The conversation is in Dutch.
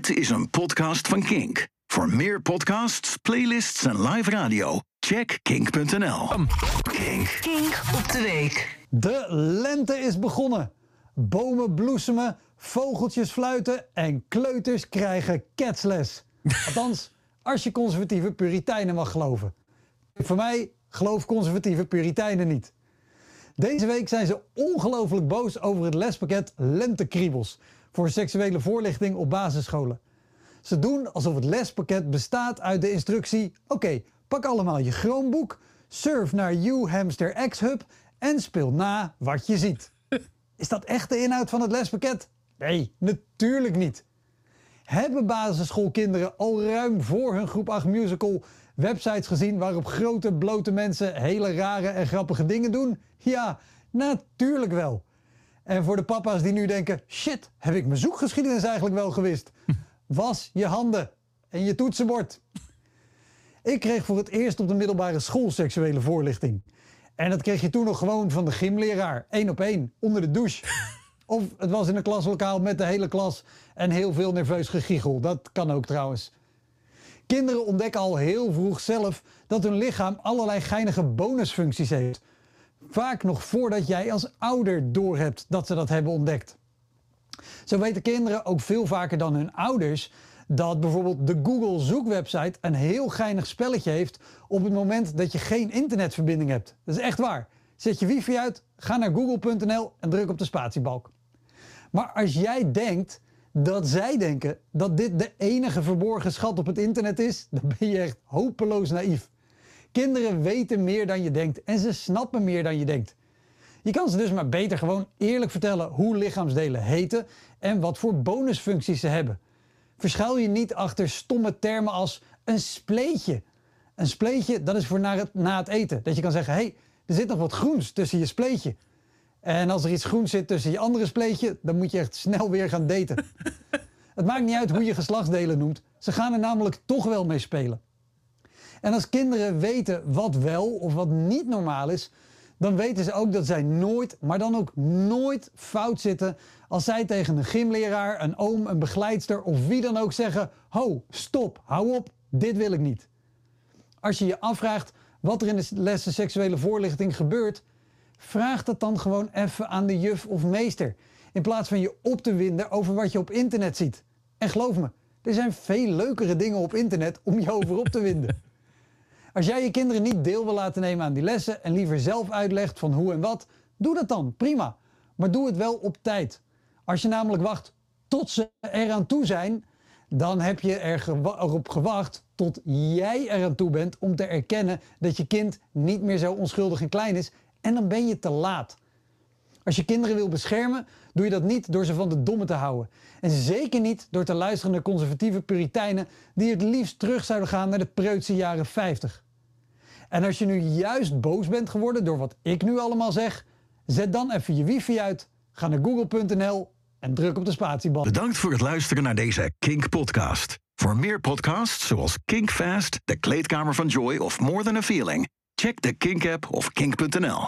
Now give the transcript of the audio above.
Dit is een podcast van Kink. Voor meer podcasts, playlists en live radio, check kink.nl. Kink. Kink op de week. De lente is begonnen. Bomen bloesemen, vogeltjes fluiten en kleuters krijgen ketsles. Althans, als je conservatieve puriteinen mag geloven. Voor mij, geloof conservatieve puriteinen niet. Deze week zijn ze ongelooflijk boos over het lespakket Lentekriebels voor seksuele voorlichting op basisscholen. Ze doen alsof het lespakket bestaat uit de instructie: oké, pak allemaal je Chromebook, surf naar UHamster X-Hub en speel na wat je ziet. Is dat echt de inhoud van het lespakket? Nee, natuurlijk niet. Hebben basisschoolkinderen al ruim voor hun groep 8 musical websites gezien waarop grote blote mensen hele rare en grappige dingen doen? Ja, natuurlijk wel. En voor de papa's die nu denken: shit, heb ik mijn zoekgeschiedenis eigenlijk wel gewist? Was je handen en je toetsenbord. Ik kreeg voor het eerst op de middelbare school seksuele voorlichting. En dat kreeg je toen nog gewoon van de gymleraar, één op één, onder de douche. Of het was in een klaslokaal met de hele klas en heel veel nerveus gegiegel. Dat kan ook trouwens. Kinderen ontdekken al heel vroeg zelf dat hun lichaam allerlei geinige bonusfuncties heeft. Vaak nog voordat jij als ouder doorhebt dat ze dat hebben ontdekt. Zo weten kinderen ook veel vaker dan hun ouders dat bijvoorbeeld de Google zoekwebsite een heel geinig spelletje heeft op het moment dat je geen internetverbinding hebt. Dat is echt waar. Zet je wifi uit, ga naar google.nl en druk op de spatiebalk. Maar als jij denkt dat zij denken dat dit de enige verborgen schat op het internet is, dan ben je echt hopeloos naïef. Kinderen weten meer dan je denkt en ze snappen meer dan je denkt. Je kan ze dus maar beter gewoon eerlijk vertellen hoe lichaamsdelen heten en wat voor bonusfuncties ze hebben. Verschuil je niet achter stomme termen als een spleetje. Een spleetje, dat is voor na het, na het eten. Dat je kan zeggen, hé, hey, er zit nog wat groens tussen je spleetje. En als er iets groens zit tussen je andere spleetje, dan moet je echt snel weer gaan daten. het maakt niet uit hoe je geslachtsdelen noemt. Ze gaan er namelijk toch wel mee spelen. En als kinderen weten wat wel of wat niet normaal is, dan weten ze ook dat zij nooit, maar dan ook nooit fout zitten als zij tegen een gymleraar, een oom, een begeleidster of wie dan ook zeggen: Ho, stop, hou op, dit wil ik niet. Als je je afvraagt wat er in de lessen seksuele voorlichting gebeurt, vraag dat dan gewoon even aan de juf of meester. In plaats van je op te winden over wat je op internet ziet. En geloof me, er zijn veel leukere dingen op internet om je over op te winden. Als jij je kinderen niet deel wil laten nemen aan die lessen en liever zelf uitlegt van hoe en wat, doe dat dan, prima. Maar doe het wel op tijd. Als je namelijk wacht tot ze eraan toe zijn, dan heb je erop gewacht tot jij eraan toe bent om te erkennen dat je kind niet meer zo onschuldig en klein is en dan ben je te laat. Als je kinderen wil beschermen, doe je dat niet door ze van de domme te houden. En zeker niet door te luisteren naar conservatieve puriteinen die het liefst terug zouden gaan naar de preutse jaren 50. En als je nu juist boos bent geworden door wat ik nu allemaal zeg, zet dan even je wifi uit, ga naar google.nl en druk op de spatiebal. Bedankt voor het luisteren naar deze Kink-podcast. Voor meer podcasts zoals Kink Fast, De Kleedkamer van Joy of More Than a Feeling, check de Kink-app of kink.nl.